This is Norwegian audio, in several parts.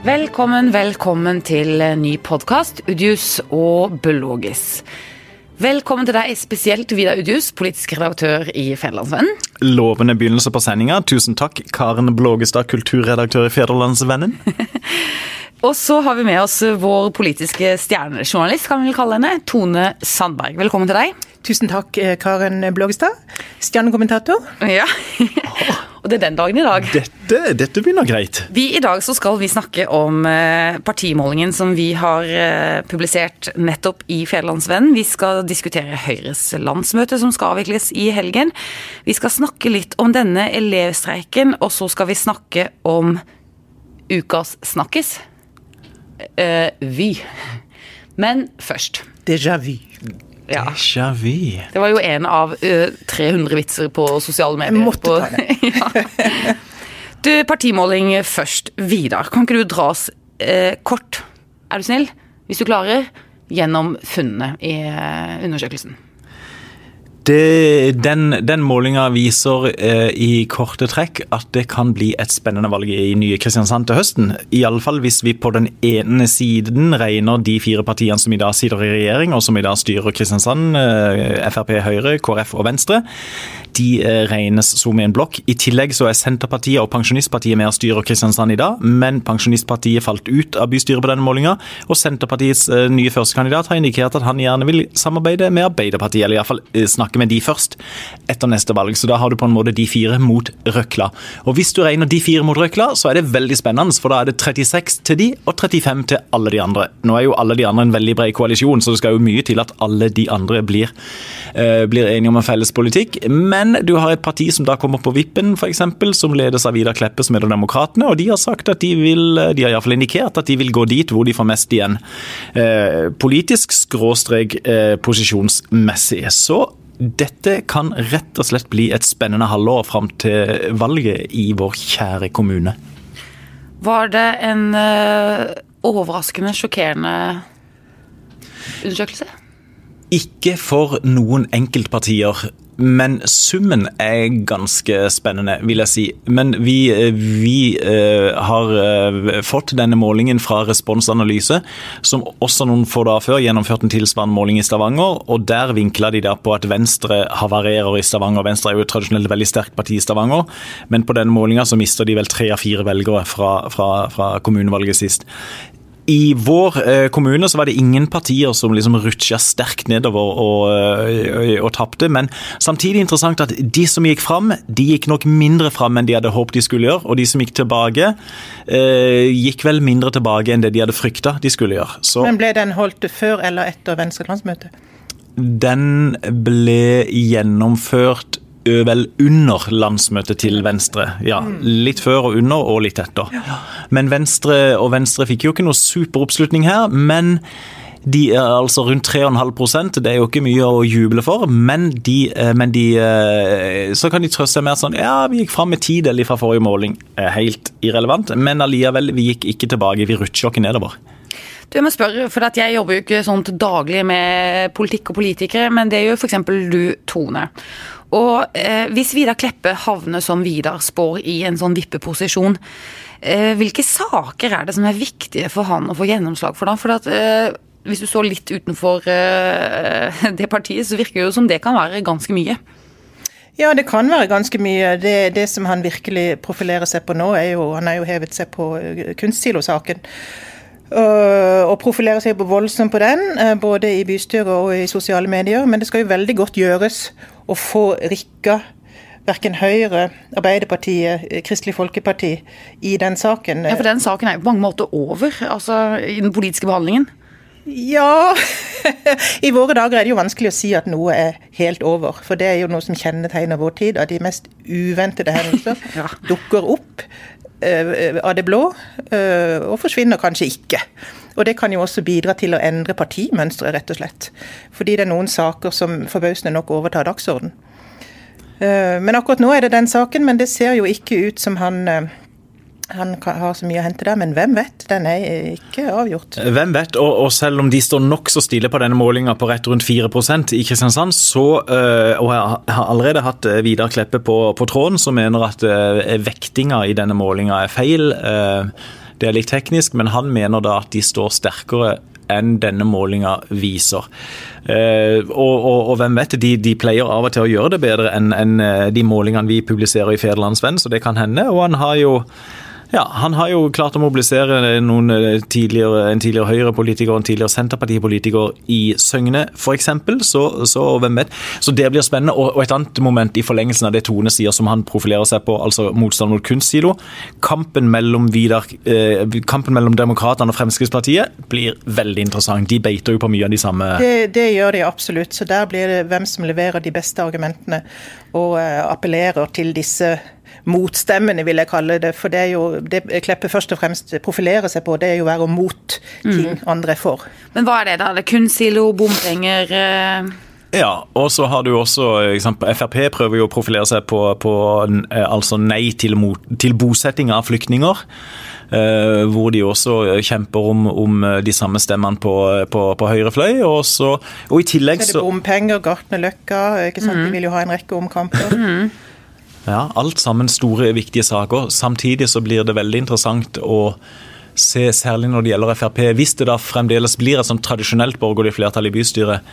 Velkommen, velkommen til ny podkast, Udius og Blågis. Velkommen til deg spesielt, Vidar Udius, politisk redaktør i Federlandsvennen. Lovende begynnelse på sendinga. Tusen takk, Karen Blågestad, kulturredaktør i Federlandsvennen. og så har vi med oss vår politiske stjernejournalist, kan vi vel kalle henne, Tone Sandberg. Velkommen til deg. Tusen takk, Karen Blågestad. Stjernekommentator. Ja. Og det er den dagen i dag. Dette, dette, begynner greit. Vi, I dag så skal vi snakke om eh, partimålingen som vi har eh, publisert nettopp i Fjellandsvennen. Vi skal diskutere Høyres landsmøte som skal avvikles i helgen. Vi skal snakke litt om denne elevstreiken, og så skal vi snakke om ukas snakkis. Uh, vi. Men først Déjà vu. Ja. Déjà vu. Det var jo en av uh, 300 vitser på sosiale medier. Jeg måtte ta det. ja. Du, partimåling først. Vidar, kan ikke du dra oss uh, kort, er du snill, hvis du klarer, gjennom funnene i uh, undersøkelsen? Det, den, den målinga viser eh, i korte trekk at det kan bli et spennende valg i nye Kristiansand til høsten. Iallfall hvis vi på den ene siden regner de fire partiene som i dag sitter i regjering, og som i dag styrer Kristiansand, eh, Frp, Høyre, KrF og Venstre. De eh, regnes som en blokk. I tillegg så er Senterpartiet og Pensjonistpartiet med og styrer Kristiansand i dag, men Pensjonistpartiet falt ut av bystyret på denne målinga, og Senterpartiets eh, nye førstekandidat har indikert at han gjerne vil samarbeide med Arbeiderpartiet, eller iallfall eh, snakke med de først etter neste valg. Så da har du på en måte de fire mot Røkla. Og hvis du regner de fire mot Røkla, så er det veldig spennende, for da er det 36 til de og 35 til alle de andre. Nå er jo alle de andre en veldig bred koalisjon, så det skal jo mye til at alle de andre blir, uh, blir enige om en felles politikk. Men du har et parti som da kommer på vippen, f.eks., som ledes av Vidar Kleppe, som er Demokratene, og de har sagt at de vil, de har iallfall indikert at de vil gå dit hvor de får mest igjen. Uh, politisk skråstrek uh, posisjonsmessig. Så dette kan rett og slett bli et spennende halvår fram til valget i vår kjære kommune. Var det en uh, overraskende, sjokkerende undersøkelse? Ikke for noen enkeltpartier. Men summen er ganske spennende, vil jeg si. Men vi, vi uh, har uh, fått denne målingen fra Responsanalyse, som også noen få dager før gjennomførte en tilsvarende måling i Stavanger. og Der vinkla de da på at Venstre havarerer i Stavanger. Venstre er jo et tradisjonelt veldig sterkt parti i Stavanger, men på denne målinga så mister de vel tre av fire velgere fra, fra, fra kommunevalget sist. I vår eh, kommune så var det ingen partier som liksom rutsja sterkt nedover og, og, og tapte. Men samtidig interessant at de som gikk fram, de gikk nok mindre fram enn de hadde håpet de skulle gjøre. Og de som gikk tilbake, eh, gikk vel mindre tilbake enn det de hadde frykta de skulle gjøre. Så, Men ble den holdt før eller etter Venstre landsmøte? Den ble gjennomført vel under landsmøtet til Venstre. Ja, Litt før og under, og litt etter. Men Venstre og Venstre fikk jo ikke noe super oppslutning her. men de er altså rundt 3,5% Det er jo ikke mye å juble for, men, de, men de, så kan de trøste seg med sånn, ja, vi gikk fram med tidel fra forrige måling. Helt irrelevant, men allikevel, vi gikk ikke tilbake. Vi rutsjer ikke nedover. Du, jeg må spørre, for Jeg jobber jo ikke sånn til daglig med politikk og politikere, men det gjør f.eks. du, Tone. Og eh, Hvis Vidar Kleppe havner som Vidar spår i en sånn vippeposisjon, eh, hvilke saker er det som er viktige for han å få gjennomslag for da? For at, eh, Hvis du står litt utenfor eh, det partiet, så virker det jo som det kan være ganske mye. Ja, det kan være ganske mye. Det, det som han virkelig profilerer seg på nå, er jo Han har jo hevet seg på eh, kunstsilosaken. Og profilere seg på voldsomt på den, eh, både i bystyret og i sosiale medier. Men det skal jo veldig godt gjøres å få rikka verken Høyre, Arbeiderpartiet, Kristelig Folkeparti i den saken. Ja, For den saken er jo på mange måter over, altså i den politiske behandlingen? Ja I våre dager er det jo vanskelig å si at noe er helt over. For det er jo noe som kjennetegner vår tid, at de mest uventede hendelser ja. dukker opp av det blå, uh, og forsvinner kanskje ikke. Og Det kan jo også bidra til å endre partimønsteret, rett og slett. Fordi det er noen saker som forbausende nok overtar dagsorden. Men akkurat nå er det den saken, men det ser jo ikke ut som han han har så mye å hente der, men hvem vet? Den er ikke avgjort. Hvem vet, og, og selv om de står nokså stille på denne målinga på rett rundt 4% i Kristiansand, så, og jeg har allerede hatt Vidar Kleppe på, på tråden, som mener at vektinga i denne målinga er feil Det er litt teknisk, men han mener da at de står sterkere enn denne målinga viser. Eh, og, og, og, hvem vet, de, de, pleier av og til å gjøre det bedre enn en de målingene vi publiserer i Federlandsvenn, så det kan hende. Og han har jo ja, Han har jo klart å mobilisere noen eh, tidligere, en tidligere Høyre-politiker og en tidligere Senterpartipolitiker i Søgne f.eks. Så, så hvem vet. Så det blir spennende. Og, og, et annet moment i forlengelsen av det Tone sier, som han profilerer seg på, altså motstand mot kunstsilo. Kampen mellom, Vidar, eh, kampen mellom Demokratene og Fremskrittspartiet blir veldig interessant. De beiter jo på mye av de samme Det, det gjør de absolutt. Så der blir det hvem som leverer de beste argumentene og eh, appellerer til disse motstemmene, vil jeg kalle det. For det er jo det Kleppe først og fremst profilerer seg på, det er jo å være mot ting mm. andre er for. Men hva er det, da? Det er kunstsilo, bompenger? Eh... Ja, og så har du også eksempel, Frp prøver jo å profilere seg på, på eh, altså nei til, til bosetting av flyktninger. Eh, hvor de også kjemper om, om de samme stemmene på, på, på høyre fløy. Og, så, og i tillegg så er det bompenger, Gartnerløkka, ikke sant? Mm. de vil jo ha en rekke omkamper. Mm. Ja, alt sammen store, viktige saker. Samtidig så blir det veldig interessant å se, særlig når det gjelder Frp, hvis det da fremdeles blir et sånn tradisjonelt borgerlig flertall i bystyret,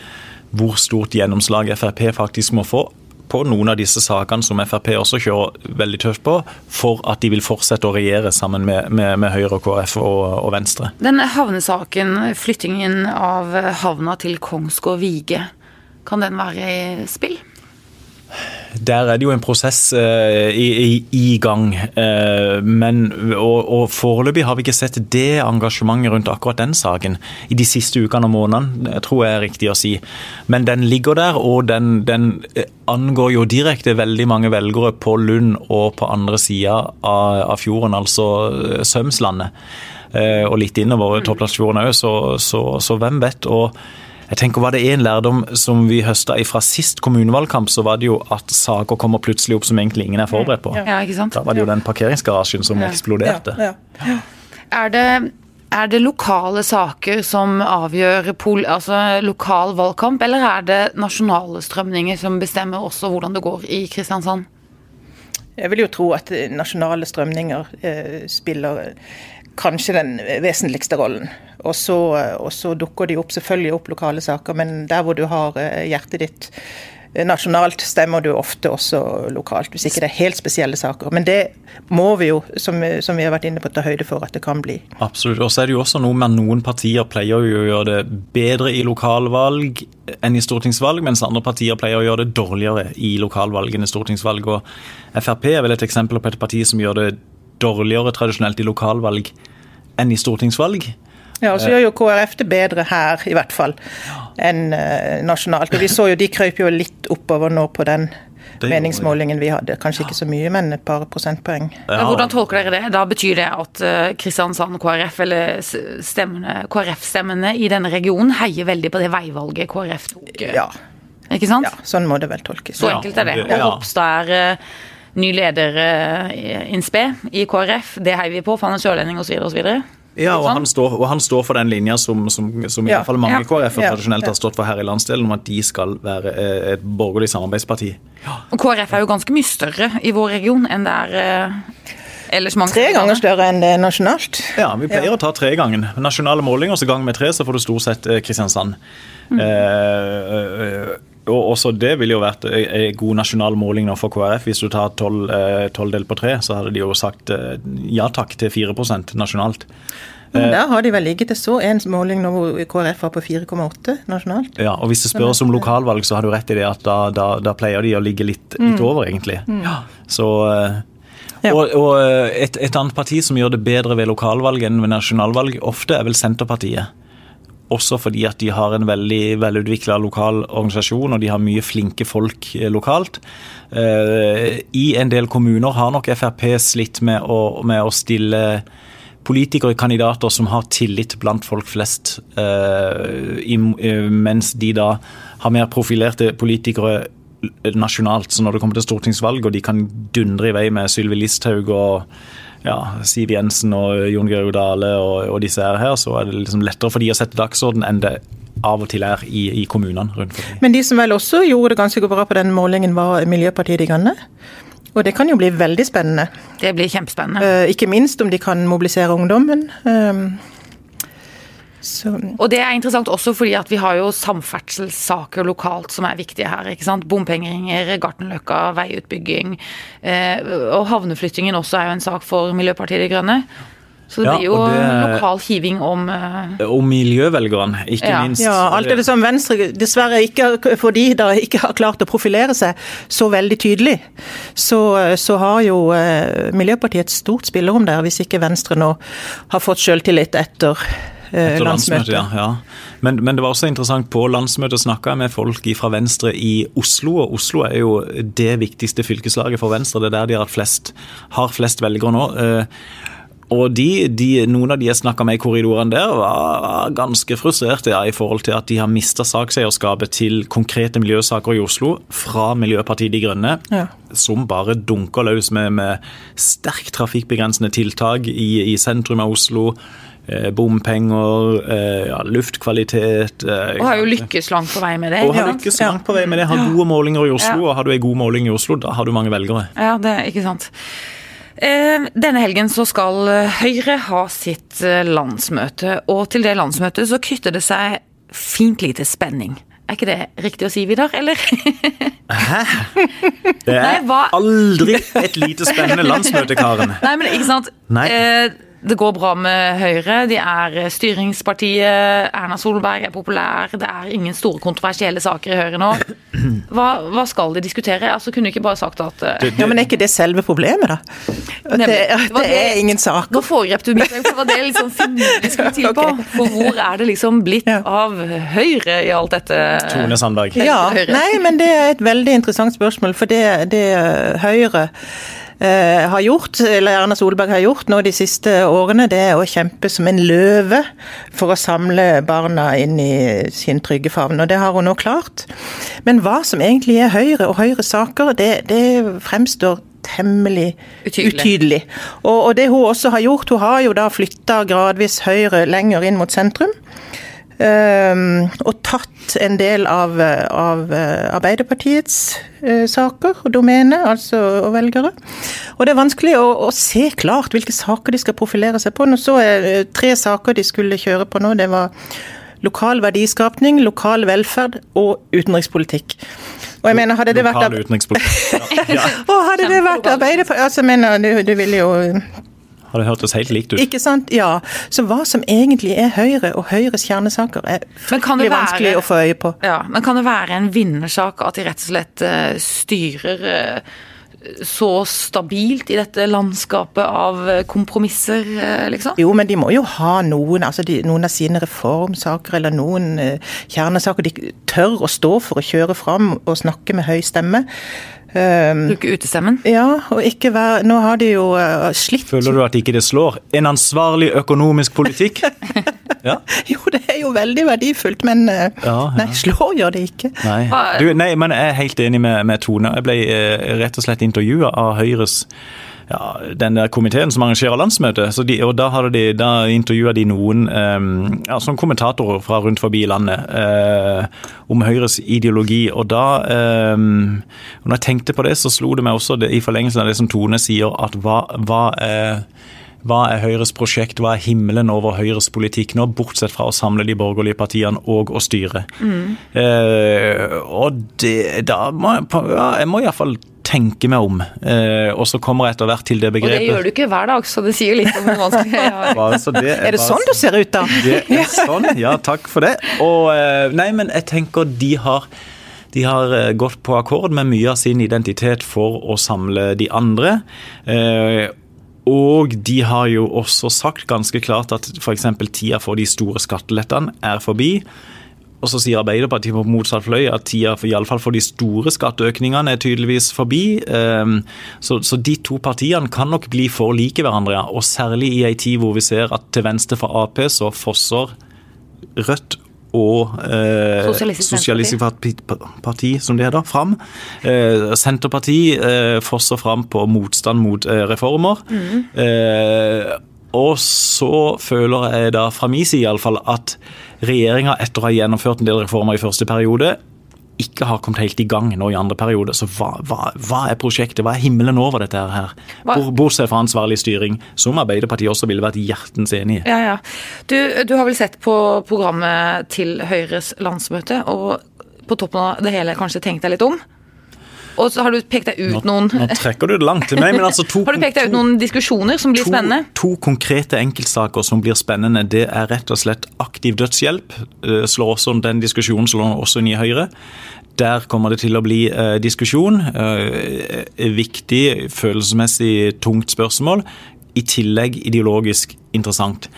hvor stort gjennomslag Frp faktisk må få på noen av disse sakene som Frp også kjører veldig tøft på, for at de vil fortsette å regjere sammen med, med, med Høyre, KrF og, og, Venstre. Denne havnesaken, flyttingen av havna til Kongsgård Vige, kan den være i spill? Der er det jo en prosess uh, i, i, gang. Uh, men, og, og Foreløpig har vi ikke sett det engasjementet rundt akkurat den saken i de siste ukene og månedene, tror jeg er riktig å si. Men den ligger der, og den, den angår jo direkte veldig mange velgere på Lund og på andre sida av, av, fjorden, altså Sømslandet. Uh, og litt innover Topplandsfjorden òg, så, så, så hvem vet. og jeg tenker Var det en lærdom som vi høsta fra sist kommunevalgkamp, så var det jo at saker kommer plutselig opp som egentlig ingen er forberedt på. Ja, ikke sant? Da var det jo den parkeringsgarasjen som ja. eksploderte. Ja, ja. Er det er det lokale saker som avgjør pol, altså lokal valgkamp, eller er det nasjonale strømninger som bestemmer også hvordan det går i Kristiansand? Jeg vil jo tro at nasjonale strømninger eh, spiller kanskje den vesentligste rollen. Og så, og så, dukker de opp selvfølgelig opp lokale saker, men der hvor du har eh, hjertet ditt eh, nasjonalt, stemmer du ofte også lokalt, hvis ikke det er helt spesielle saker. Men det må vi jo, som, som vi har vært inne på, ta høyde for at det kan bli. Absolutt. Og så er det jo også noe med noen partier pleier jo å gjøre det bedre i lokalvalg enn i stortingsvalg, mens andre partier pleier å gjøre det dårligere i lokalvalg enn i stortingsvalg. Og Frp er vel et eksempel på et parti som gjør det dårligere tradisjonelt i lokalvalg enn i stortingsvalg. Ja, og så gjør jo KrF det bedre her, i hvert fall, enn uh, nasjonalt. Og vi så jo de krøp jo litt oppover nå på den meningsmålingen vi hadde. Kanskje ikke så mye, men et par prosentpoeng. Ja. Hvordan tolker dere det? Da betyr det at uh, Kristiansand KrF, eller KrF-stemmene i denne regionen, heier veldig på det veivalget KrF tok? Ja. Ikke sant? Ja, sånn må det vel tolkes. Så enkelt er det. Og Ropstad er ny leder in spe i KrF. Det heier vi på, for han er sørlending osv. osv. Ja, og han, står, og han står for den linja som, som, som i hvert fall mange ja. KrF tradisjonelt har stått for her i landsdelen, om at de skal være eh, et borgerlig samarbeidsparti. Ja. Og KrF er jo ganske mye større i vår region enn det er eh, ellers mange Tre ganger større enn det nasjonalt. Ja, vi pleier å ta tre ganger. Nasjonale målinger, så gang med tre, så får du stort sett eh, Kristiansand. Mm. Eh, og også det ville jo vært en god nasjonal måling nå for KrF. Hvis du tar tolv delt på tre, så hadde de jo sagt ja takk til 4 nasjonalt. Men der har de vel ligget. Jeg så en måling nå hvor KrF var på 4,8 nasjonalt. Ja, og Hvis det spørres om lokalvalg, så har du rett i det at da, da, da pleier de å ligge litt, litt mm. over, egentlig. Mm. Ja. Så eh, ja. Og, og et, et, annet parti som gjør det bedre ved lokalvalg enn ved nasjonalvalg, ofte er vel Senterpartiet. Også fordi at de har en veldig velutvikla lokal organisasjon, og de har mye flinke folk eh, lokalt. Uh, I en del kommuner har nok Frp slitt med å, med å stille politikere, og kandidater som har tillit blant folk flest, eh, eh, mens de da har mer profilerte politikere nasjonalt. Så når det kommer til stortingsvalg, og de kan dundre i vei med Sylvi Listhaug og ja, Siv Jensen og Jon Georg Dale og, og, disse her, så er det liksom lettere for de å sette dagsorden enn det av og til er i, i kommunene rundt forbi. Men de som vel også gjorde det ganske bra på den målingen, var Miljøpartiet De Grønne? Og det kan jo bli veldig spennende. Det blir kjempespennende. Uh, ikke minst om de kan mobilisere ungdommen. Uh, så. Og det er interessant også fordi at vi har jo samferdselssaker lokalt som er viktige her. ikke sant? Bompengeringer, Gartnerløkka, veiutbygging. Eh, og havneflyttingen også er jo en sak for Miljøpartiet De Grønne. Så det ja, blir jo det, lokal hiving om uh, Om miljøvelgerne, ikke ja. minst. Ja, alt det som Venstre dessverre ikke fordi de ikke har klart å profilere seg så veldig tydelig, så, så har jo uh, Miljøpartiet et stort spillerom der, hvis ikke Venstre nå har fått selvtillit etter etter landsmøtet. Ja, ja. Men, men, det var også interessant, på landsmøtet snakka jeg med folk fra Venstre i Oslo, og Oslo er jo det viktigste fylkeslaget for Venstre. Det er der de har flest, har flest velgere nå. Eh, og de, de, Noen av de jeg snakka med i korridorene der, var ganske frustrerte ja, i forhold til at de har mista sakseierskapet til konkrete miljøsaker i Oslo fra Miljøpartiet De Grønne, ja. som bare dunker løs med, med sterkt trafikkbegrensende tiltak i, i sentrum av Oslo. Eh, bompenger, eh, ja, luftkvalitet eh, Og har jo lykkes langt på vei med det. Og har lykkes langt på vei med det. Har gode målinger i Oslo, og har du en god måling i Oslo, da har du mange velgere. Ja, det er ikke sant. Denne helgen så skal Høyre ha sitt landsmøte, og til det landsmøtet så knytter det seg fint lite spenning. Er ikke det riktig å si, Vidar, eller? Hæ? Det er Nei, aldri et lite spennende landsmøte, Karen. Nei, men ikke sant. Nei. Eh, det går bra med Høyre. De er styringspartiet. Erna Solberg er populær. Det er ingen store kontroversielle saker i Høyre nå. Hva, hva skal de diskutere? Altså, Kunne ikke bare sagt at uh... Ja, Men er ikke det selve problemet, da? At det, at det, det er ingen sak. Nå foregrep du mitt, for det var det liksom finurlig skulle til på. For hvor er det liksom blitt av Høyre i alt dette? Tone Sandberg. Ja, nei, men det er et veldig interessant spørsmål. For det, det Høyre Eh, har gjort, eller Erna Solberg har gjort nå de siste årene, det er å kjempe som en løve for å samle barna inn i sin trygge favn. Og det har hun nå klart. Men hva som egentlig er Høyre og Høyres saker, det, det fremstår temmelig utydelig. utydelig. Og, og, det hun også har gjort, hun har jo da flytta gradvis Høyre lenger inn mot sentrum. Um, og tatt en del av, av eh, Arbeiderpartiets uh, saker og domene, altså og velgere. Og det er vanskelig å, å, se klart hvilke saker de skal profilere seg på. Nå så jeg uh, tre saker de skulle kjøre på nå. Det var lokal verdiskapning, lokal velferd og utenrikspolitikk. Og jeg mener, hadde det vært Lokal utenrikspolitikk. Ja. ja. og hadde det vært Arbeiderpartiet altså, jeg mener, du, du ville jo har det hørtes helt likt ut. Ikke sant, ja. Så hva som egentlig er Høyre og Høyres kjernesaker, er fryktelig vanskelig å få øye på. Ja, Men kan det være en vinnersak at de rett og slett uh, styrer uh, så stabilt i dette landskapet av eh, kompromisser, liksom? Jo, men de må jo ha noen, altså de, noen av sine reformsaker eller noen uh, kjernesaker de tør å stå for å kjøre fram og snakke med høy stemme. Um, Bruke utestemmen? Ja, og ikke være Nå har de jo uh, slitt Føler du at ikke det slår? En ansvarlig økonomisk politikk? ja. Jo, det er jo veldig verdifullt, men uh, ja, ja. nei, slår gjør det ikke. Nei. Du, nei, men jeg er helt enig med, med Tone. Jeg ble uh, rett og slett intervjua av Høyres ja, den der komiteen som arrangerer landsmøtet. De, og Da, de, da intervjua de noen um, ja, kommentatorer fra rundt forbi landet uh, om Høyres ideologi. Og da um, Når jeg tenkte på det, så slo det meg også det, i forlengelsen av det som Tone sier, at hva, hva er hva er Høyres prosjekt, hva er himmelen over Høyres politikk nå, bortsett fra å samle de borgerlige partiene og å styre? Mm. Eh, og det, da må jeg, ja, jeg må iallfall tenke meg om. Eh, og så kommer jeg etter hvert til det begrepet. Og det gjør du ikke hver dag, så det sier litt om hvor vanskelig det er. er det sånn du ser ut, da? Det er sånn, ja. Takk for det. Og eh, nei, men jeg tenker de har de har eh, gått på akkord med mye av sin identitet for å samle de andre. Og de har jo også sagt ganske klart at f.eks. tida for de store skattelettene er forbi. Og så sier Arbeiderpartiet på motsatt fløy at tida for, iallfall for de store skatteøkningene er tydeligvis forbi. Ehm, så, så, de to partiene kan nok bli for like hverandre, og særlig i ei tid hvor vi ser at til venstre for Ap så fosser Rødt og eh, Sosialistisk Parti, som det heter, fram. Eh, Senterpartiet eh, fosser fram på motstand mot eh, reformer. Mm. Eh, og så føler jeg da fra min side iallfall at regjeringa etter å ha gjennomført en del reformer i første periode, ikke har kommet helt i gang nå i andre periode. Så hva, hva, hva er prosjektet? Hva er himmelen over dette her? Hva- Bortsett fra ansvarlig styring, som Arbeiderpartiet også ville vært hjertens enig i. Ja, ja. Du, du har vel sett på programmet til Høyres landsmøte, og på toppen av det hele kanskje tenkt deg litt om? Og så har du pekt deg Nå, ut noen nå trekker du det langt til meg, men altså to, Har du pekt deg ut noen diskusjoner som blir to, spennende? To konkrete enkeltsaker som blir spennende, det er rett og slett aktiv dødshjelp. Eh, Slår også Den diskusjonen slår også inn i Høyre. Der kommer det til å bli eh, diskusjon. Eh, viktig, følelsesmessig tungt spørsmål. I tillegg ideologisk interessant.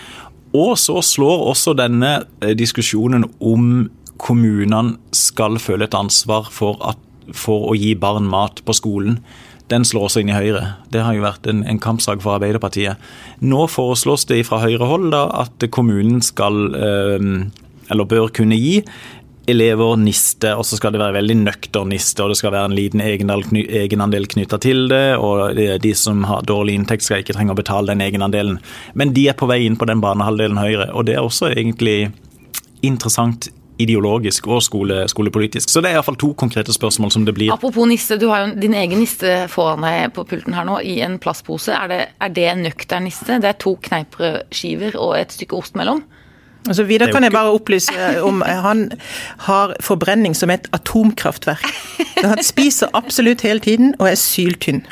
Og så slår også denne eh, diskusjonen om kommunene skal føle et ansvar for, at, for å gi barn mat på skolen. Den slår også inn i Høyre. Det har jo vært en, en kampsak for Arbeiderpartiet. Nå foreslås det fra Høyre-hold at kommunen skal, eh, eller bør kunne gi elever niste, og så skal det være veldig nøkter niste, og det skal være en liten egenandel knytta til det, og de som har dårlig inntekt skal ikke trenge å betale den egenandelen. Men de er på vei inn på den banehalvdelen Høyre, og det er også egentlig interessant ideologisk og skole, skolepolitisk. Så det er iallfall to konkrete spørsmål som det blir. Apropos niste, du har jo din egen niste foran deg på pulten her nå, i en plastpose. Er det, er det en nøktern niste? Det er to kneippbrødskiver og et stykke ost mellom? Altså, jo kan jeg bare opplyse om Han har forbrenning som et atomkraftverk. Han spiser absolutt hele tiden og er syltynn.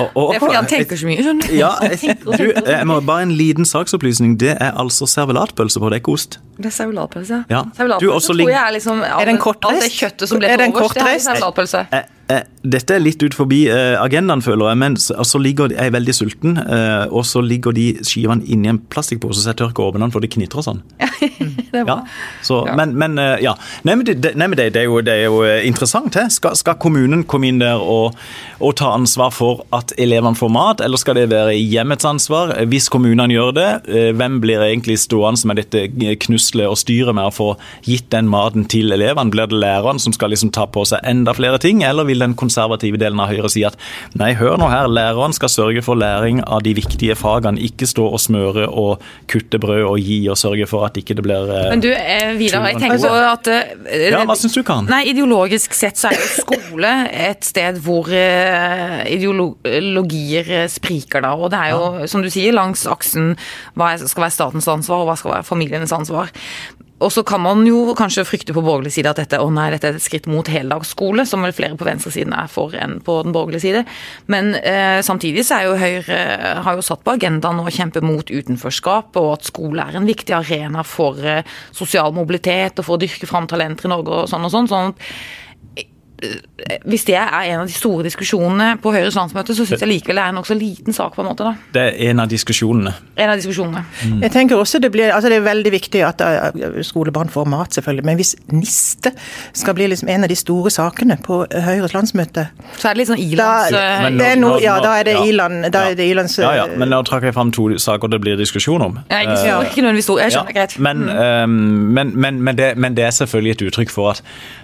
Oh, oh, Det er fordi han tenker så mye, skjønner ja, Ja, du, jeg må bare en liten saksopplysning. Det er altså servelatpølse på, det er ikke ost. Det er servelatpølse, Ja. Du, Saulatpølse også tror jeg er liksom Er det en kortreist? Alt det kjøttet som ble Er det en til overs, det er kortreist? Eh, eh, dette er litt ut forbi eh, agendaen, føler jeg, men så ligger, jeg er veldig sulten. Eh, og så ligger de skivene inni en plastikkpose, så jeg tør ikke åpne den, for det knitrer sånn. Det er bra. Ja, så, Ja. Men, men eh, ja. Nei, men, det, det- nei, men det, det, er jo, det er jo interessant. He? Skal, skal kommunen komme inn der og, og ta ansvar for at elevene får mat, eller skal det være hjemmets ansvar? Hvis kommunene gjør det, hvem blir egentlig stående med dette knuslet og styret med å få gitt den maten til elevene? Blir det læreren som skal liksom ta på seg enda flere ting, eller vil den konservative delen av Høyre si at nei, hør nå her, læreren skal sørge for læring av de viktige fagene, ikke stå og smøre og kutte brød og gi og sørge for at ikke det blir eh, Men du, eh, Vidar, jeg tenker på at eh, Ja, hva syns du, Karen? Nei, Ideologisk sett så er jo skole et sted hvor eh, ideologier eh, spriker, da. Og det er jo, som du sier, langs aksen hva skal være statens ansvar, og hva skal være familienes ansvar. Og så kan man jo kanskje frykte på borgerlig side at dette, å nei, dette er et skritt mot heldagsskole, som vel flere på venstresiden er for enn på den borgerlige side. Men eh, samtidig så er jo Høyre har jo satt på agendaen å kjempe mot utenforskap, og at skole er en viktig arena for eh, sosial mobilitet og for å dyrke fram talenter i Norge og sånn og sånn. sånn hvis det er en av de store diskusjonene på Høyres landsmøte, så syns jeg likevel det er en nokså liten sak, på en måte. da. Det er en av diskusjonene. En av diskusjonene. Jeg tenker også Det blir, altså det er veldig viktig at uh, skolebarn får mat, selvfølgelig. Men hvis niste skal bli liksom en av de store sakene på Høyres landsmøte Så er det litt sånn ilands... da, Men det er noe, Ja, da er det ja. Iland Da Ja. er det Ilands Ja, ja, uh, men nå trakk jeg fram to saker det blir diskusjon om. ja, ikke, Eh, ikke nødvendigvis stor. Jeg skjønner, ja, greit. Men, eh, men, men, men, det, men det er selvfølgelig et uttrykk for at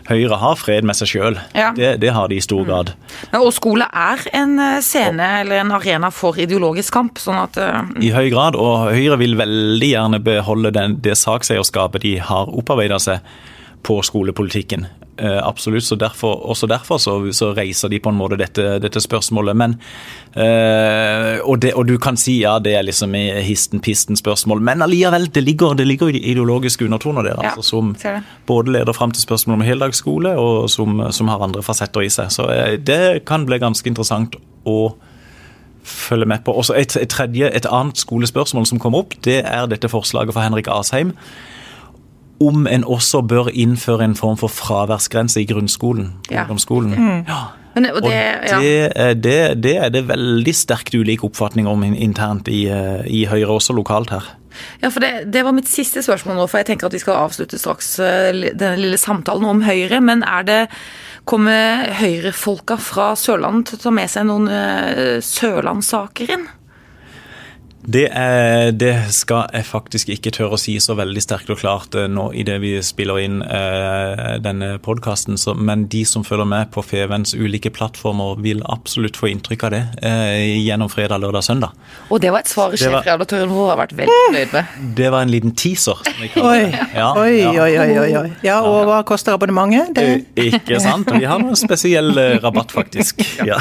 Høyre har fred med seg sjøl. Ja. Det, det har de i stor grad. Mm. og skole er en eh, scene eller en arena for ideologisk kamp, sånn at Uh... I høy grad, og Høyre vil veldig gjerne beholde den, det sakseierskapet de har opparbeida seg på skolepolitikken. Eh, absolutt, så derfor, også derfor så, så reiser de på en måte dette, dette spørsmålet. Men, eh, og, det, og du kan si ja, det er liksom histen-pisten-spørsmål, men allikevel, det ligger, det ligger ideologiske undertoner der. Ja, altså, som både leder fram til spørsmål om heldagsskole, og som, som har andre fasetter i seg. Så eh, det kan bli ganske interessant å følge med på. Også et, et, tredje, et annet skolespørsmål som kommer opp, det er dette forslaget fra Henrik Asheim om en også bør innføre en form for fraværsgrense i grunnskolen. Ja. ungdomsskolen. Ja. men, og det, ja. det, det, det er det veldig sterkt ulike oppfatninger om internt i, eh, i Høyre, også lokalt her. Ja, for det, det var mitt siste spørsmål nå, for jeg tenker at vi skal avslutte straks eh, denne lille samtalen om Høyre. Men er det Kommer Høyre-folka fra Sørlandet til å ta med seg noen uh, sørlandssaker inn? Det, er, det, skal jeg faktisk ikke tørre å si så veldig sterkt og klart nå nå idet vi spiller inn eh, denne podkasten, men de som følger med på Fevens ulike plattformer, vil absolutt få inntrykk av det eh, gjennom fredag, lørdag, søndag. Og det var et svar sjefredaktøren vår har vært veldig fornøyd med. Det var en liten teaser. Oi. Ja, oi, ja. oi, oi, oi, oi. Ja, og hva koster abonnementet? Det... Eh, ikke sant? Vi har noe spesiell eh, rabatt, faktisk. Ja.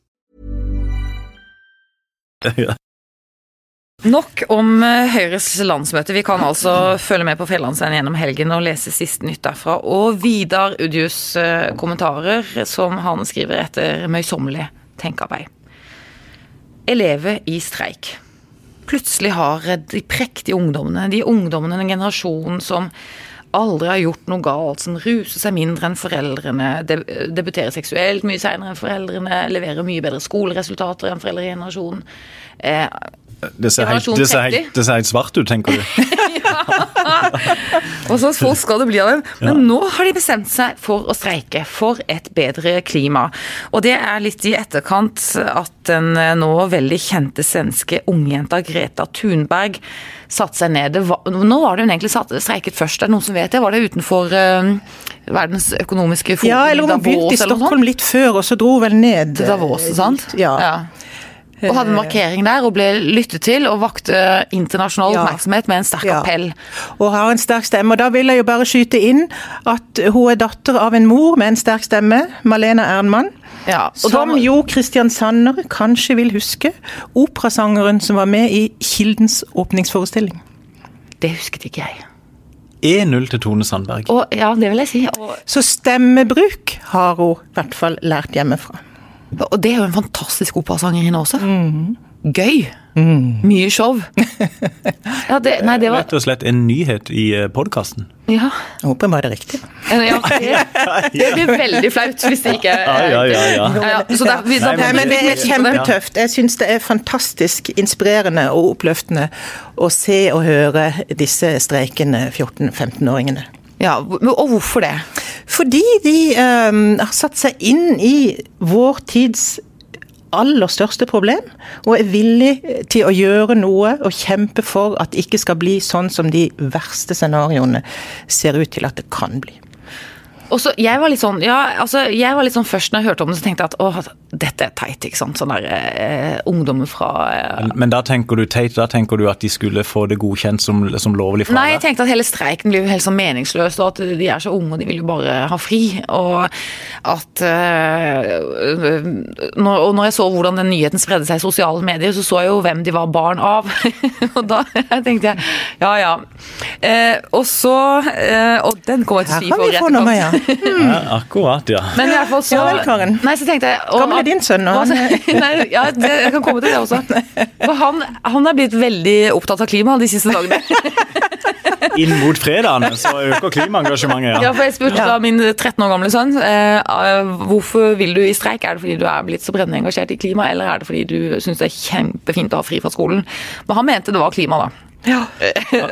Nok om eh, Høyres landsmøte. Vi kan altså følge med på Fjellandsveien gjennom helgen og lese siste nytt derfra. Og Vidar Udjus eh, kommentarer, som han skriver etter møysommelig tenkearbeid. Elever i streik. Plutselig har de prektige ungdommene, de ungdommene, en generasjon som aldri har gjort noe galt, som ruser seg mindre enn foreldrene, debuterer seksuelt mye senere enn foreldrene, leverer mye bedre skoleresultater enn foreldregenerasjonen. Eh, det ser, helt, det, ser helt, det ser, helt, svart ut, tenker du. Og så folk skal det bli av dem. Men ja. nå har de bestemt seg for å streike for et bedre klima. Og det er litt i etterkant at den nå veldig kjente svenske ungjenta Greta Thunberg satte seg ned. Var, nå var det hun egentlig satt, streiket først, er det noen som vet det? Var det utenfor uh, Verdens økonomiske forum ja, eller hun begynte i Stockholm litt før, og så dro hun vel ned. Til Davos, sant? Ja. ja og hadde en markering der og ble lyttet til og vakte internasjonal ja. oppmerksomhet med en sterk ja. appell. Og har en sterk stemme. Og da vil jeg jo bare skyte inn at hun er datter av en mor med en sterk stemme, Malena Ernmann. Ja, som da... jo Christian Sanner kanskje vil huske. Operasangeren som var med i Kildens åpningsforestilling. Det husket ikke jeg. 1-0 til Tone Sandberg. Og, ja, det vil jeg si. Og... Så stemmebruk har hun i hvert fall lært hjemmefra. Og det er jo en fantastisk operasangerinne også. Mm. Gøy. Mm. Mye show. ja, det, nei, det var Rett og slett en nyhet i eh, podkasten. Ja. Jeg håper bare det er riktig. Ja, det, det, blir veldig flaut hvis det ikke er ja, ja, ja, ja. Nei, men det er kjempetøft. Jeg syns det er fantastisk inspirerende og oppløftende å se og høre disse streikende 14-15-åringene. Ja, Og hvorfor det? Fordi de um, har satt seg inn i vår tids aller største problem, og er villig til å gjøre noe og kjempe for at det ikke skal bli sånn som de verste scenarioene ser ut til at det kan bli. Og så, jeg var litt sånn, ja, altså, jeg var litt sånn først når jeg hørte om det, så tenkte jeg at åh, dette er teit. ikke sant, Sånn der eh, ungdommer fra eh, men, men, da tenker du teit, da tenker du at de skulle få det godkjent som, som lovlig deg? Nei, jeg tenkte at hele streiken blir jo helt sånn meningsløs, og at de er så unge og de vil jo bare ha fri. Og at eh, når, Og når jeg så hvordan den nyheten spredde seg i sosiale medier, så så jeg jo hvem de var barn av. og da tenkte jeg ja ja. Eh, og så eh, Og den kommer jeg til å si for etterkant. Mm. Ja, akkurat, ja. Men i hvert fall så Ja vel, Karen. Nei, så tenkte jeg Gammel er din sønn nå? nei, ja, det, jeg kan komme til det også. For han, han er blitt veldig opptatt av klima de siste dagene. Inn mot fredagen så øker klimaengasjementet, ja. ja. For jeg spurte da min 13 år gamle sønn eh, hvorfor vil du i streik. Er det fordi du er blitt så brennende engasjert i klima, eller er det fordi du syns det er kjempefint å ha fri fra skolen? Men han mente det var klima, da. Ja.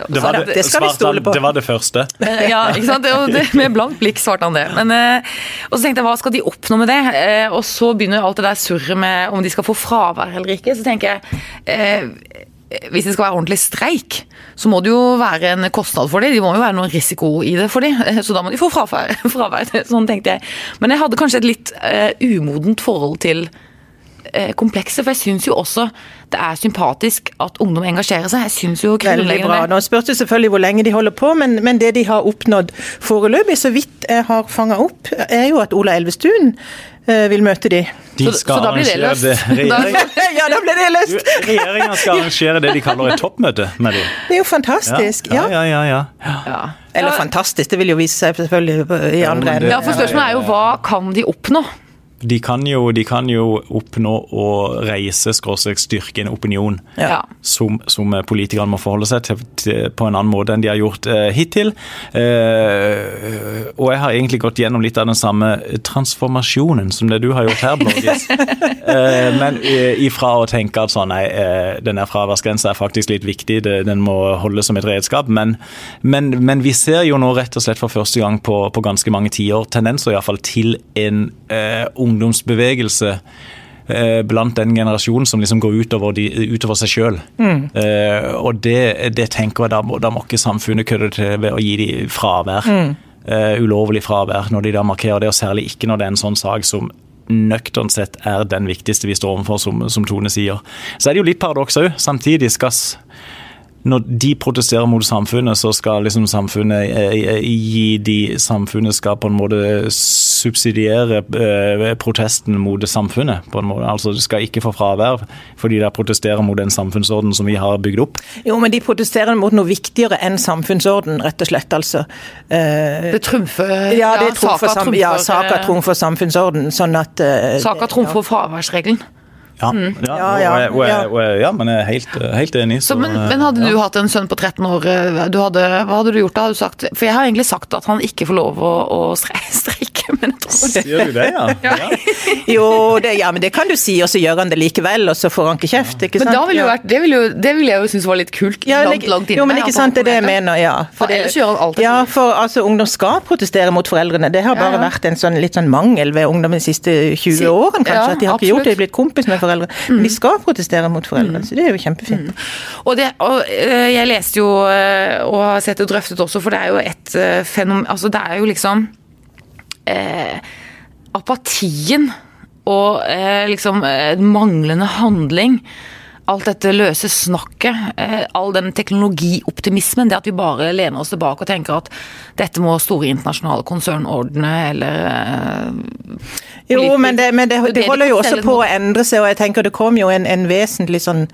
Det, var det, det, skal vi stole på. Det var det første. Ja, ikke sant? Det, med blankt blikk svarte han det. Men, eh, og så tenkte jeg, hva skal de oppnå med det? Eh, og så begynner alt det der surret med om de skal få fravær eller ikke. Så tenker jeg eh, hvis det skal være ordentlig streik, så må det jo være en kostnad for dem. Det må jo være noen risiko i det for dem, så da må de få fravær. fravær. Sånn tenkte jeg. Men jeg hadde kanskje et litt umodent forhold til uh, komplekset, for jeg syns jo også det er sympatisk at ungdom engasjerer seg. Jeg synes jo Veldig bra. Nå spørs det selvfølgelig hvor lenge de holder på, men, men det de har oppnådd foreløpig, så vidt jeg har fanga opp, er jo at Ola Elvestuen eh, vil møte de. de så, så, da blir det løst? ja, da blir det løst! Regjeringa skal arrangere det de kaller et toppmøte med de. Det er jo fantastisk. Ja, ja, ja. ja, ja. Eller fantastisk, det vil jo vise seg selvfølgelig i andre enden. Ja, for spørsmålet er jo hva kan de oppnå? De kan jo, de kan jo oppnå å reise skråstrek styrke en opinion Ja. som, som politikerne må forholde seg til, til på en annen måte enn de har gjort eh, hittil. Eh, og jeg har egentlig gått gjennom litt av den samme transformasjonen som det du har gjort her, Borges. eh, men eh, ifra å tenke at sånn, nei, eh, denne fraværsgrensa er faktisk litt viktig, det, den må holdes som et redskap. Men, men, men vi ser jo nå rett og slett for første gang på, på ganske mange tiår tendenser i fall til en eh, ungdomsbevegelse eh, blant den generasjonen som liksom går utover, de, utover seg sjøl. Eh, og det, det tenker jeg da må, da må ikke samfunnet kødde til ved å gi dem fravær. Eh, ulovlig fravær når de da markerer det, og særlig ikke når det er en sånn sak som nøkternt sett er den viktigste vi står overfor, som, som Tone sier. Så er det jo litt paradoks òg. Samtidig skal når de protesterer mot samfunnet, så skal liksom samfunnet eh, gi de Samfunnet skal på en måte subsidiere eh, protesten mot samfunnet. på en måte. Altså De skal ikke få fravær fordi de protesterer mot den samfunnsorden som vi har bygd opp. Jo, men de protesterer mot noe viktigere enn samfunnsorden, rett og slett, altså. Eh, Det trumfer ja, det trumfer, saka trumfer, ja, trumfer, eh, trumfer samfunnsorden, sånn at eh, Saka trumfer fraværsregelen. Ja, ja, Ja, ja, og jeg- og jeg- ja. og jeg- ja men jeg er helt, helt enig. Så, men, eh, men hadde du hatt en sønn på 13 år, eh, du hadde, hva hadde du gjort da? Hadde du sagt, for jeg har egentlig sagt at han ikke får lov å, å streike, men jeg tror det. Sier du det, ja? ja. Jo, det, ja, men det kan du si, og så gjør han det likevel, og så får han ikke kjeft, ikke sant? Men da ville jo vært, det ville, jo, det ville jeg jo synes var litt kult. Ja, langt, langt inne. jo, men ikke sant, det er det jeg mener, ja. For ellers gjør han alt etter Ja, for altså, ungdom skal protestere mot foreldrene. Det har bare ja. vært en sånn, litt sånn mangel ved ungdom de siste 20 Si- årene, kanskje. ja, at de har ikke gjort det, de har er blitt kompis med foreldre. Men de skal protestere mot foreldrene, så det er jo kjempefint. Og, det, og eh, jeg leste jo, eh, og har sett det drøftet også, for det er jo et eh, fenomen Altså, det er jo liksom eh, Apatien og eh, liksom eh, manglende handling. Alt dette løse snakket, eh, all den teknologioptimismen, det at vi bare lener oss tilbake og tenker at dette må store internasjonale konsern ordne, eller eh, Jo, men det, men det, det de holder jo også på å endre seg, og jeg tenker det kom jo en, en vesentlig sånn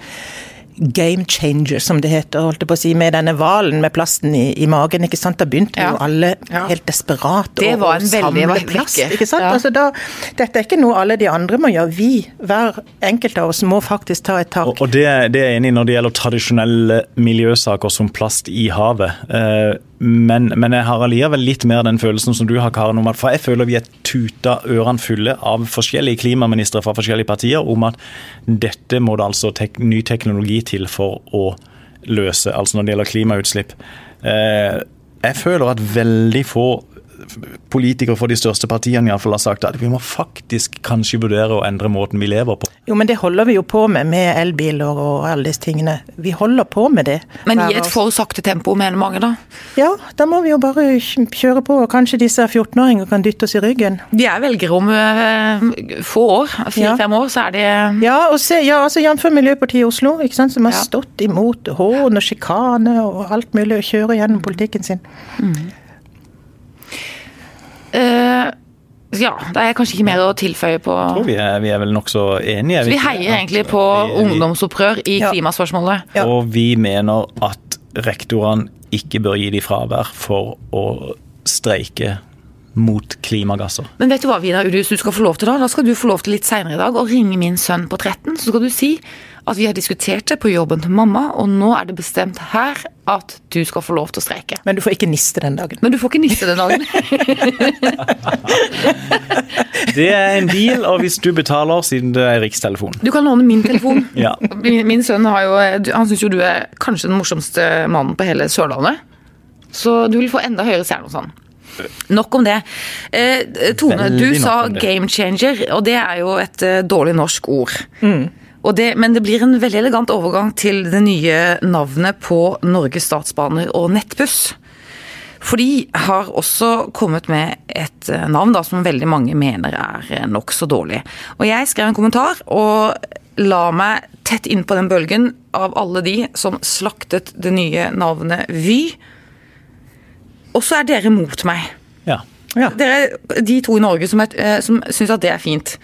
game changer, som det heter, holdt jeg på å si, med denne hvalen med plasten i, i magen. ikke sant? Da begynte Ja. jo alle Ja. helt desperat å- å samle plast. ikke sant? Ja. Altså da, dette er ikke noe alle de andre må gjøre. Vi, hver enkelt av oss, må faktisk ta et tak. Og, og det, det er jeg enig i når det gjelder tradisjonelle miljøsaker som plast i havet. Eh, men, men jeg har allikevel litt mer den følelsen som du har, Karen, om at for jeg føler vi er tuta ørene fulle av forskjellige klimaministre fra forskjellige partier om at dette må det altså tek ny teknologi til for å løse, altså når det gjelder klimautslipp. Eh, jeg føler at veldig få politikere for de største partiene i alle fall har sagt at vi må faktisk kanskje vurdere å endre måten vi lever på. Jo, men det holder vi jo på med, med elbiler og alle disse tingene. Vi holder på med det. Men i et for sakte tempo, mener mange, da. Ja, da må vi jo bare kjøre på, og kanskje disse 14-åringene kan dytte oss i ryggen. De er velgere om eh, få år, fire-fem år, så er de Ja, og se, ja, altså jf. Miljøpartiet i Oslo, ikke sant, som har Ja. stått imot hån og sjikane og alt mulig, og kjører gjennom politikken sin. Eh, ja, det er kanskje ikke mer å tilføye på Jeg tror vi er, vi er vel nokså enige. Så vi heier egentlig på Vi- vi- ungdomsopprør i Ja. klimaspørsmålet. Ja. Og vi mener at rektorene ikke bør gi de fravær for å streike mot klimagasser. Men vet du hva, Vidar Udhus, du skal få lov til da? Da skal du få lov til litt seinere i dag å ringe min sønn på 13. Så skal du si at vi har diskutert det på jobben til mamma, og nå er det bestemt her at du skal få lov til å streike. Men du får ikke niste den dagen. Men du får ikke niste den dagen. Det er en deal, og hvis du betaler, siden det er rikstelefon. Du kan låne min telefon. Ja. Min, min sønn har jo Han syns jo du er kanskje den morsomste mannen på hele Sørlandet. Så du vil få enda høyere stjerne hos han. Nok om det. Eh, Tone, Veldig du sa game changer, og det er jo et eh, dårlig norsk ord. Og det, men det blir en veldig elegant overgang til det nye navnet på Norges Statsbaner og Nettbuss. For de har også kommet med et eh, navn da, som veldig mange mener er eh, nokså dårlig. Og jeg skrev en kommentar og la meg tett inn på den bølgen av alle de som slaktet det nye navnet Vy. Og så er dere mot meg. Ja. Ja. Dere er de to i Norge som, er, eh, som syns at det er fint.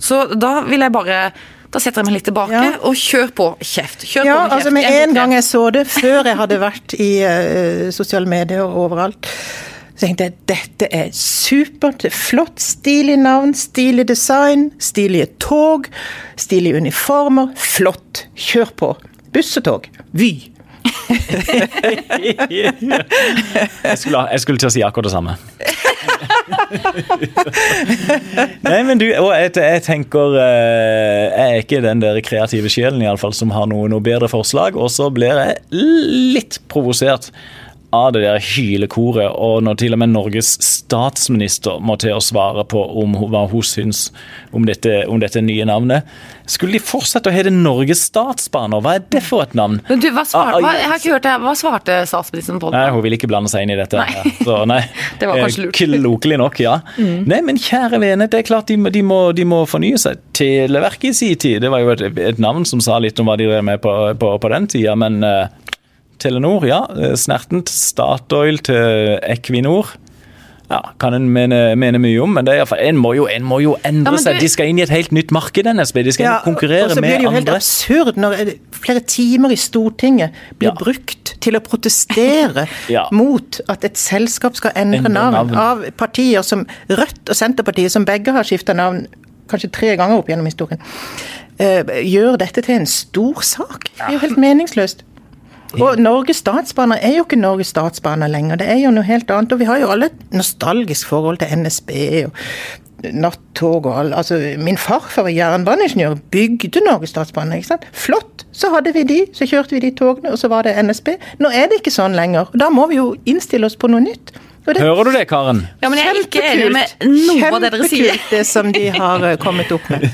Så da vil jeg bare Da setter jeg meg litt tilbake Ja. og kjør på kjeft. Kjør Ja, på med kjeft. altså med En, en gang jeg så det, før jeg hadde vært i uh, sosiale medier og overalt, Så tenkte jeg dette er supert, flott, stilig navn, stilig design, stilige tog, stilige uniformer. Flott, kjør på. Buss og tog. Vy. jeg, skulle, jeg skulle til å si akkurat det samme. Nei, men du, og jeg, jeg tenker eh, Jeg er ikke den der kreative sjelen i alle fall, som har noe, noe bedre forslag. Og så blir jeg litt provosert av det der hylekoret, og når til og med Norges statsminister må til å svare på om hva hun syns om dette, om dette nye navnet. Skulle de fortsette å hete Norges Statsbaner? Hva er det for et navn? Men du, hva, svarte, Ah, ah, hva, jeg har ikke hørt det. Hva svarte statsministeren på det? Nei, hun vil ikke blande seg inn i dette. Nei. Så, nei. Det var kanskje lurt. Eh, Klokelig nok, ja. Nei, men kjære vene, det er klart de, de, må, de må fornye seg. Televerket i sin tid, det var jo et, et navn som sa litt om hva de drev med på, på, på den tida, men eh, Telenor, ja. eh, Snertent. Statoil til Equinor. Ja, Kan en mene, mene mye om, men det er en, må jo, en må jo endre Ja, seg. du- De skal inn i et helt nytt marked, NSB. De skal ja, konkurrere med konkurrere og så blir det jo helt andre. absurd når eh, flere timer i Stortinget blir Ja. brukt til å protestere mot at et selskap skal endre, Endre navn, navn. av partier som Rødt og Senterpartiet, som begge har skifta navn kanskje tre ganger opp gjennom historien, eh, gjør dette til en stor sak. Det er jo helt meningsløst. Og Norges Statsbaner er jo ikke Norges Statsbaner lenger, det er jo noe helt annet. Og vi har jo alle et nostalgisk forhold til NSB og nattog og alt. Altså, min farfar var jernbaneingeniør, bygde Norges Statsbaner, ikke sant. Flott! Så hadde vi de, så kjørte vi de togene, og så var det NSB. Nå er det ikke sånn lenger. Da må vi jo innstille oss på noe nytt. Og det Hører du det, Karen? Ja, men jeg er ikke enig med noe av det dere sier. Kjempekult det som de har eh, kommet opp med.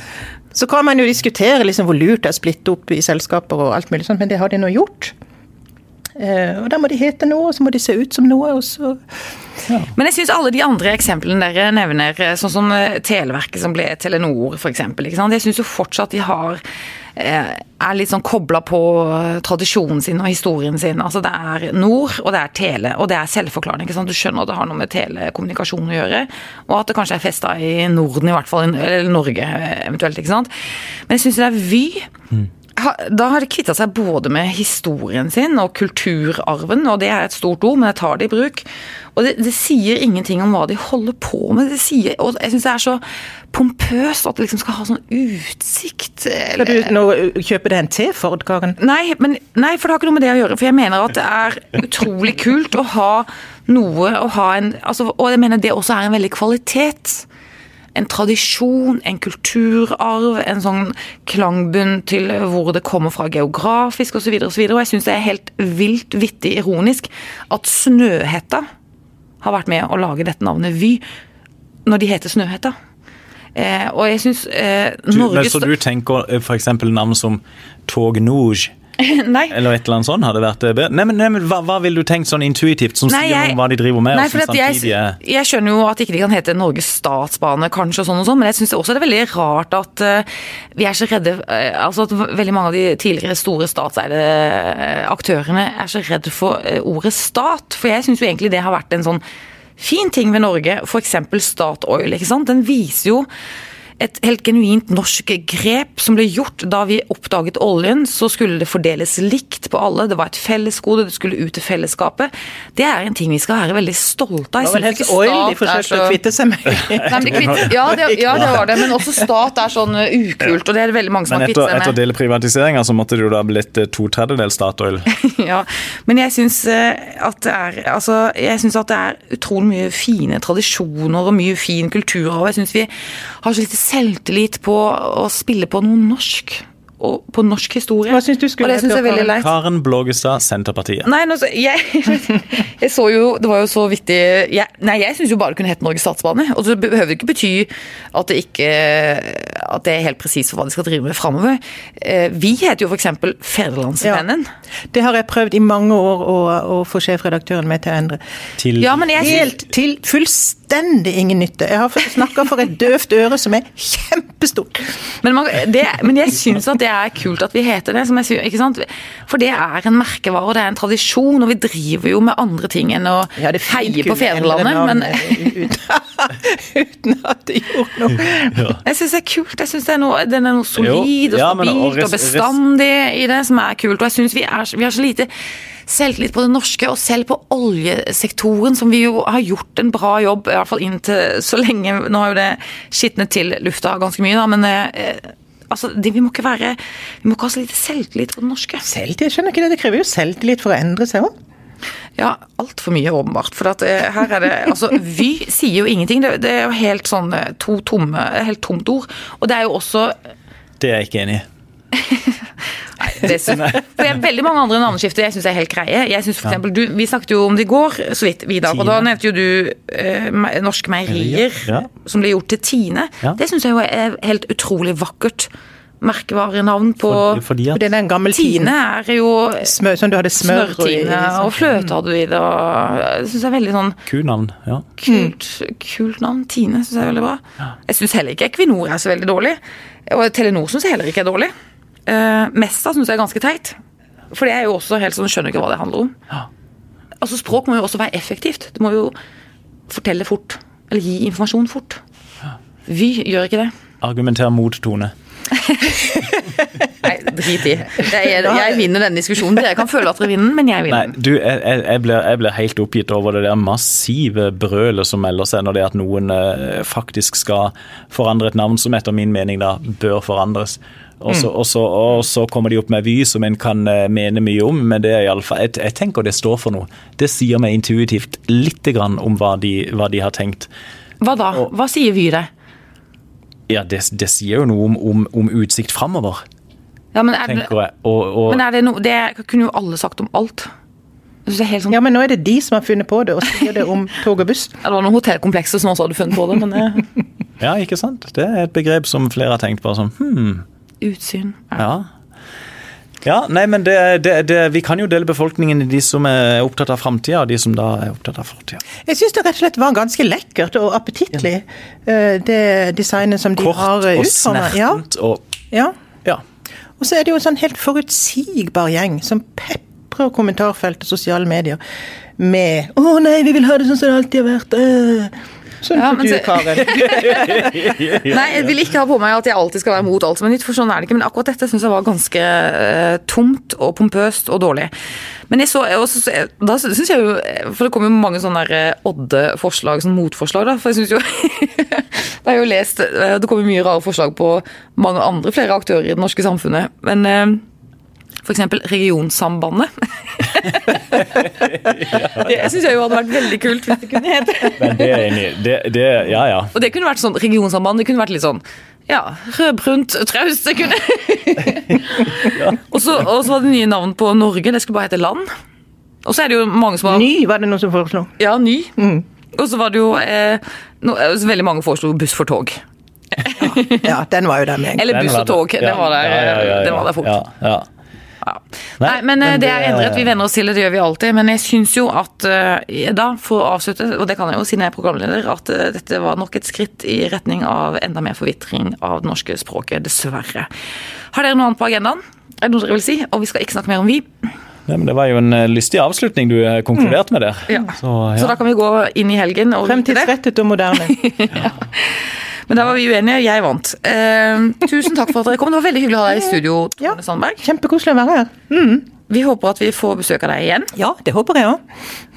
Så kan man jo diskutere liksom hvor lurt det er å splitte opp i selskaper og alt mulig sånt, men det har de nå gjort. Eh, og da må de hete noe, og så må de se ut som noe, og så Men jeg syns alle de andre eksemplene dere nevner, sånn som eh, Televerket som ble Telenor f.eks., jeg syns jo fortsatt de har eh, er litt sånn kobla på eh, tradisjonen sin og historien sin. Altså Det er nord, og det er tele, og det er selvforklarende. ikke sant? Du skjønner at det har noe med telekommunikasjon å gjøre, og at det kanskje er festa i Norden, i hvert fall, eller Norge eh, eventuelt. ikke sant? Men jeg syns det er Vy. Ha- Da har de kvitta seg både med historien sin og kulturarven, og det er et stort ord, men jeg tar det i bruk. Og det, det sier ingenting om hva de holder på med. Det sier, og jeg syns det er så pompøst at det liksom skal ha sånn utsikt. Eller, du nå kjøpe deg en T-Ford, Karen? Nei, men, nei, for det har ikke noe med det å gjøre. For jeg mener at det er utrolig kult å ha noe å ha en altså, Og jeg mener det også er en veldig kvalitet. En tradisjon, en kulturarv, en sånn klangbunn til hvor det kommer fra geografisk osv. Og, så videre, og jeg syns det er helt vilt vittig ironisk at Snøhetta har vært med å lage dette navnet Vy, når de heter Snøhetta. Eh, og jeg syns eh, Norges så du tenker f.eks. for eksempel navn som Tog Nouge? Nei. Eller et eller annet sånt hadde vært eh, bedre? Nei, men, nei, men hva, hva ville du tenkt sånn intuitivt, som Nei, sier noe om hva de driver med? Nei, for at jeg, samtidig jeg skjønner jo at ikke de kan hete Norges Statsbane, kanskje, og sånn og sånn, men jeg syns også det er veldig rart at uh, vi er så redde uh, Altså at veldig mange av de tidligere store statseide aktørene er så redd for uh, ordet stat. For jeg syns jo egentlig det har vært en sånn fin ting ved Norge, f.eks. Statoil. ikke sant? Den viser jo et helt genuint norsk grep som ble gjort da vi oppdaget oljen. Så skulle det fordeles likt på alle, det var et fellesgode, det skulle ut til fellesskapet. Det er en ting vi skal være veldig stolte av. Det var vel helt helst oil de forsøkte å kvitte seg med. Nei, men de kvitt- ja, det, ja, det var det, men også stat er sånn uh, ukult, og det er det veldig mange som Men har etter, kvittet etter seg med. delprivatiseringa så måtte det jo da blitt eh, to tredjedels Statoil. Ja, men jeg syns at det er Altså, jeg syns at det er utrolig mye fine tradisjoner og mye fin kultur, og jeg syns vi har så lite selvtillit på å spille på noe norsk. Og på norsk historie. Hva synes du skulle Og det syns jeg er veldig leit. Karen Blågestad, Senterpartiet. Nei, nå, så- jeg, jeg så jo Det var jo så vittig jeg, Nei, jeg syns jo bare det kunne hett Norges Statsbane. Og det behøver ikke bety at det ikke At det er helt presist for hva de skal drive med framover. Eh, Vi heter jo f.eks. Federlandsvennen. Det har jeg prøvd i mange år å, å få sjefredaktøren med til å endre. Til Ja, men jeg Helt til fullstendig ingen nytte. Jeg har snakka for et døvt øre som er kjempestort. Men, man, det, men jeg syns at det er kult at vi heter det. Som jeg, sier, ikke sant? For det er en merkevare, og det er en tradisjon, og vi driver jo med andre ting enn å Ja, det heie på fedrelandet. Men uten, uten at de gjorde noe. jeg syns det er kult. Jeg synes det er noe, Den er noe solid og Ja, stabilt og og bestandig i det, som er kult. Og jeg syns vi, er- vi har så lite selvtillit på det norske, og selv på oljesektoren, som vi jo har gjort en bra jobb, i hvert fall inntil så lenge. Nå har jo det skitnet til lufta ganske mye, da, men eh, altså, de, vi må ikke være Vi må ikke ha så lite selvtillit på det norske. Selvtillit, skjønner ikke det. Det krever jo selvtillit for å endre seg òg. Ja, altfor mye, åpenbart. For at, eh, her er det Altså, Vy sier jo ingenting. Det, det er jo helt sånn eh, to tomme Helt tomt ord. Og det er jo også Det er jeg ikke enig i. det synes, For det er veldig mange andre navneskifter jeg syns er helt greie. Jeg synes for eksempel, du, Vi snakket jo om det i går, så vidt, Vidar. Og da nevnte jo du eh, Norske Meierier, Ja. som ble gjort til Tine. Ja. Det syns jeg jo er helt utrolig vakkert merkevarenavn på For, fordi at Det er en gammel Tine er jo Smør, sånn du hadde smør Smørtine, og fløte hadde du i det. og Det syns jeg er veldig sånn kunavn, ja. kult, kult navn. Tine syns jeg er veldig bra. Jeg syns heller ikke Equinor er så veldig dårlig. Og Telenor syns jeg heller ikke er dårlig. Uh, Mesta syns jeg er ganske teit. For det er jo også helt sånn, skjønner ikke hva det handler om. Altså Språk må jo også være effektivt. Du må jo fortelle fort. Eller gi informasjon fort. Vy gjør ikke det. Argumenter mot Tone. Nei, drit i. Jeg, jeg vinner denne diskusjonen. Dere kan føle at dere vinner, men jeg Nei, vinner. du, jeg, jeg, jeg, blir, jeg blir helt oppgitt over det der massive brølet som melder seg når det er at noen eh, faktisk skal forandre et navn som etter min mening da bør forandres. Og så, og, så, og så kommer de opp med Vy, som en kan eh, mene mye om, men det er i alle fall, jeg, jeg tenker det står for noe. Det sier meg intuitivt lite grann om hva de, hva de har tenkt. Hva da? Hva sier Vy deg? Ja, det, det sier jo noe om, om, om utsikt framover, Ja, men er det, tenker jeg. Og, og, men er det noe Det kunne jo alle sagt om alt. Det sånn Ja, men nå er det de som har funnet på det, og sier det om tog og buss. Ja, Det var noen hotellkomplekser som også hadde funnet på det, men eh, ja, ikke sant? Det er et begrep som flere har tenkt på. Sånn, hmm, utsyn ja. Ja. Nei, men det, det, det, Vi kan jo dele befolkningen i de som er opptatt av framtida, og de som da er opptatt av fortida. Jeg syns det rett og slett var ganske lekkert og appetittlig, eh, det designet som de Kort har Kort og snertent og ja. Ja. Og så er det jo en sånn helt forutsigbar gjeng som peprer kommentarfeltet og sosiale medier med 'Å nei, vi vil ha det sånn som det alltid har vært'. øh». Sånn Ja, men du, Karen. Nei, jeg vil ikke ha på meg at jeg alltid skal være mot alt som er nytt, for sånn er det ikke. Men akkurat dette syns jeg var ganske uh, tomt og pompøst og dårlig. Men jeg så, også, så da syns jeg jo For det kom jo mange sånne eh, Odde-forslag, sånn motforslag, da. For jeg syns jo Det har jeg jo lest eh, Det kommer mye rare forslag på mange andre, flere aktører i det norske samfunnet. Men eh, for eksempel Regionsambandet. det syns jeg jo hadde vært veldig kult hvis det kunne hete. Men det er enig. Det, det, ja, ja. Og det kunne vært sånn regionsamband. Det kunne vært litt sånn ja, rødbrunt, traust. Det kunne Og så og så var det nye navn på Norge. Det skulle bare hete Land. Og så er det jo mange som har Ny var det noen som foreslo. Ja, ny. Og så var det jo eh, no, eh, Veldig mange foreslo buss for tog. Ja, den var jo der med en gang. Eller buss og tog. det. Den var der, ja, ja, ja, den var der fort. Ja, ja. Ja. Nei, Nei, men, eh, men det det er endret. Vi venner oss til det, det gjør vi alltid. Men jeg syns jo at eh, da, for å avslutte, og det kan jeg jo siden jeg er programleder, at eh, dette var nok et skritt i retning av enda mer forvitring av det norske språket, dessverre. Har dere noe annet på agendaen? Er det noe dere vil si? Og vi skal ikke snakke mer om vi. Nei, men det var jo en eh, lystig avslutning du eh, konkluderte med der. Ja. Så, ja. Så da kan vi gå inn i helgen og vite det. Fremtidsrettet og moderne. Men der var vi uenige. Jeg vant. Uh, tusen takk for at dere kom. Det var veldig hyggelig å ha deg i studio, Ja. Sandberg. Kjempekoselig å være her. Vi håper at vi får besøk av deg igjen. Ja, det håper jeg òg.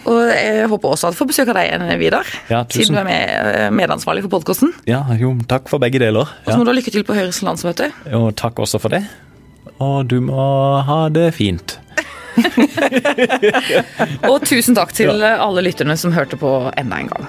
Og jeg håper også at vi får besøk av deg igjen, Vidar. Ja, tusen. Siden du er med, eh, medansvarlig for podkasten. ja, jo, takk for begge deler. Og så må du ha lykke til på Høyres landsmøte. Og takk også for det. Og du må ha det fint. Og tusen takk til alle lytterne som hørte på enda en gang.